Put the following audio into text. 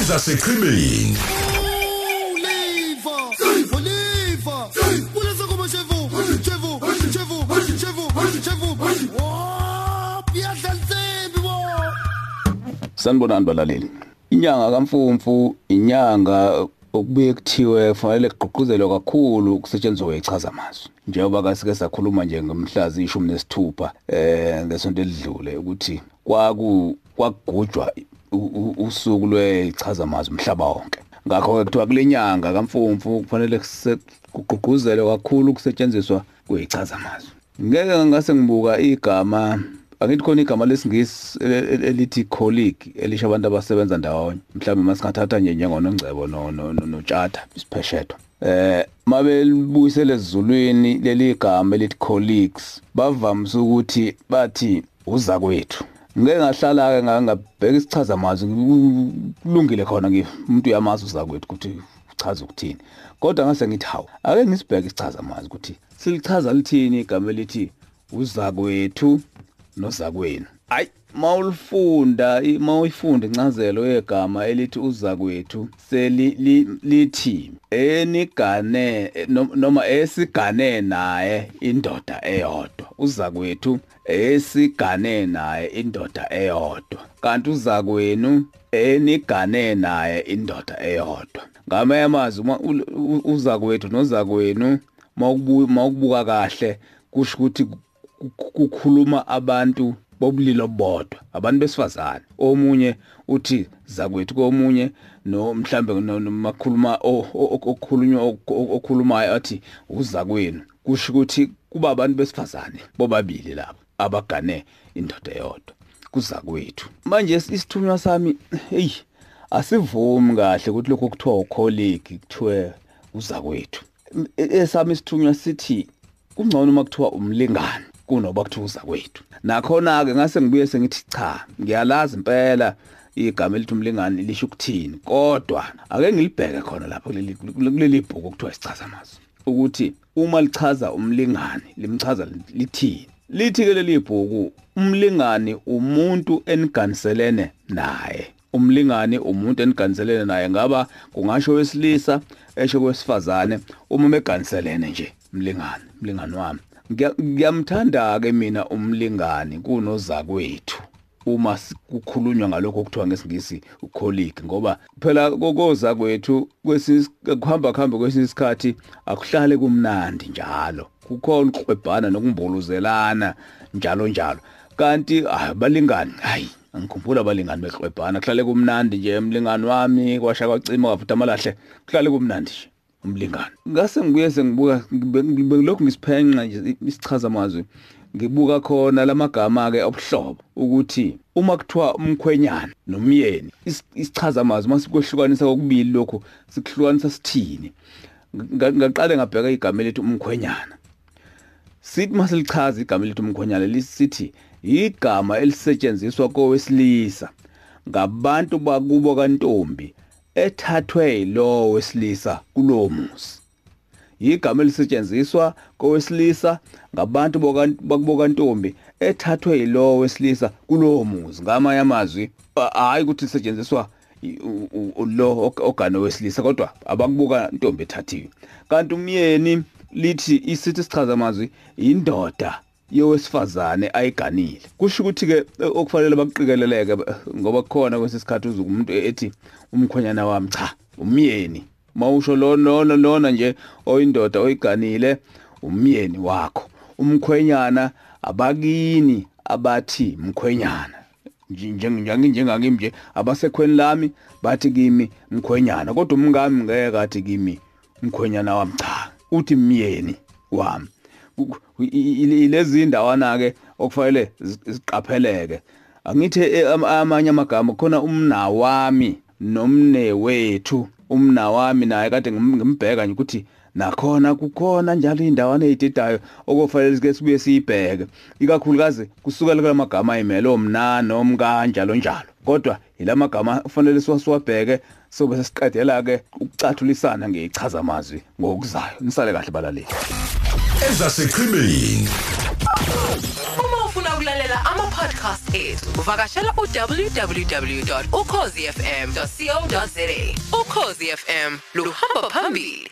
ezasekhrimini Liva! Liva! Liva! Kulesa kuma chefu! Chefu! Chefu! Chefu! Chefu! Oh, piyadlalsembi bo! Sanibonani balaleli. Inyanga kaMfumfu inyanga okubuye kuthiwe kufanele kugqugquzelwe kakhulu ukusetshenziswa kwechaza mazwi. Njengoba kasike sakhuluma nje ngomhlazi ishumi nesithupha eh ngesonto elidlule ukuthi kwaku kwagujwa u- u- usuku lwechaza mazwi umhlaba wonke. Ngakho ke kuthiwa kule nyanga kaMfumfu kufanele kuse- kugqugquzelwe kakhulu ukusetshenziswa kwechaza mazwi. Ngeke ngase ngibuka igama angithi khona igama lesingisi el- el- elithi colleague elisho abantu abasebenza ndawonye mhlawumbe masingathatha nje njengonongcebo no- no- no- notshata isipheshedo eh mabelibuyisele ezulwini leli gama elithi colleagues bavamise ukuthi bathi uza kwethu ngeke ngahlala ke ngabheka isichaza mazwi kulungile khona ngife umuntu uyamazi uza kwethu ukuthi uchaza ukuthini. Kodwa ngase ngithi hawu ake ngisibheke isichaza mazwi ukuthi silichaza lithini igama elithi uza kwethu nozakwenu. Hayi mawulifunda mawuyifunda incazelo yegama elithi uza kwethu seli li- lithi enigane no- noma esigane naye indoda eyodwa. Uza kwethu esigane naye indoda eyodwa. Kanti uza kwenu enigane naye indoda eyodwa. Ngamanye amazwi uma ul- u- uza kwethu noza kwenu mawukubu- mawukubuka kahle kusho ukuthi ku- kukhuluma abantu bobulilo bodwa abantu besifazane. Omunye uthi zakwethu komunye no mhlambe no- nomakhuluma okukhulunywa ok- okhulumayo athi uza kwenu kusho ukuthi kuba abantu besifazane bobabili labo abagane indoda eyodwa kuza kwethu manje isithunywa sami hey asivumi kahle ukuthi lokho kuthiwa ucolleague kuthiwe uza kwethu esami isithunywa sithi kungcono uma kuthiwa umlingani. Kunoba kuthiwa uza kwethu. Nakhona ke ngase ngibuye sengithi cha ngiyalazi impela igama elithi umlingani lisho ukuthini kodwa ake ngilibheke khona lapha kuleli bhuku kuthiwa isichaza mazwi ukuthi uma lichaza umlingani limchaza lithini. Lithi ke leli bhuku umlingani umuntu eniganiselene naye. Umlingani umuntu eniganiselene naye ngaba kungasho wesilisa esho kwesifazane uma meganiselene nje mlingani mlingani wami. Ngiyamthanda ke mina umlingani kunoza kwethu uma si- kukhulunywa ngalokho kuthiwa ngesingisi ucolleague ngoba phela kokoza kwethu kuhamba kuhambe kwesinye isikhathi akuhlale kumnandi njalo. Kukhona ukuxwebhana nokumbuluzelana njalo njalo. Kanti ah, balingani hayi angikhumbula abalingani bexwebhana kuhlale kumnandi nje umlingani wami kwasha kwacima kwavuta amalahle kuhlale kumnandi nje. Umlingani. Ngase ngibuye sengibuka ngilokhu ngisiphenqa nje isichaza mazwi ngibuka khona lamagama ke obuhlobo ukuthi uma kuthiwa umkhwenyana nomyeni is- isichaza mazwi masikwehlukanisa kokubili lokhu sikuhlukanisa sithini? Nga- ngaqale ngabheka igama elithi umkhwenyana. Sithi masilichaza igama elithi umkhwenyana lisithi igama elisetshenziswa kowesilisa ngabantu bakubo kantombi ethathwe yilowo wesilisa kulowo muzi. Igama elisetshenziswa kowesilisa ngabantu boka- bakubo kantombi ethathwe yilowo wesilisa kulowo muzi. Ngamanye amazwi a- hhayi ukuthi lisetshenziswa i- u- u- u- lo ok- ogane wesilisa kodwa abakubuka ntombi ethathiwe. Kanti umyeni lithi isithi sichaza amazwi indoda. Yowesifazane ayiganile. Kusho ukuthi ke okufanele bakuqikeleleke eh, ngoba kukhona kwesisikhathi uzuka umuntu ethi umkhwenyana wami cha umyeni. Mawusho lona lona nje oyindoda oyiganile umyeni wakho. Umkhwenyana abakini abathi mkhwenyana. Njengangimi njengangimi nje abasekhweni lami bathi kimi mkhwenyana. Kodwa umngami ngeke athi kimi mkhwenyana wami cha uthi myeni wami Ku- i- i- lezi ndawana ke okufanele zi- ziqapheleke. Angithi eh, am- amanye amagama khona umna wami nomne wethu umna wami naye kade ngim- ngimbheka nje ukuthi nakhona kukhona njalo indawana ezididayo okufanele sike sibuye siyibheke. Ikakhulukazi kusukela kula magama ayimele omna nomka njalo njalo. Kodwa ilamagama kufanele siwasibheke sobe sesiqedela ke ukucathulisana ngechaza amazwi ngokuzayo. Nisale kahle balaleli. Ezasekhrimini Uma ufuna ukulalela ama podcast ethu uvakashela u-www.ukhozifm.co.za ukhozi fm luhamba phambili.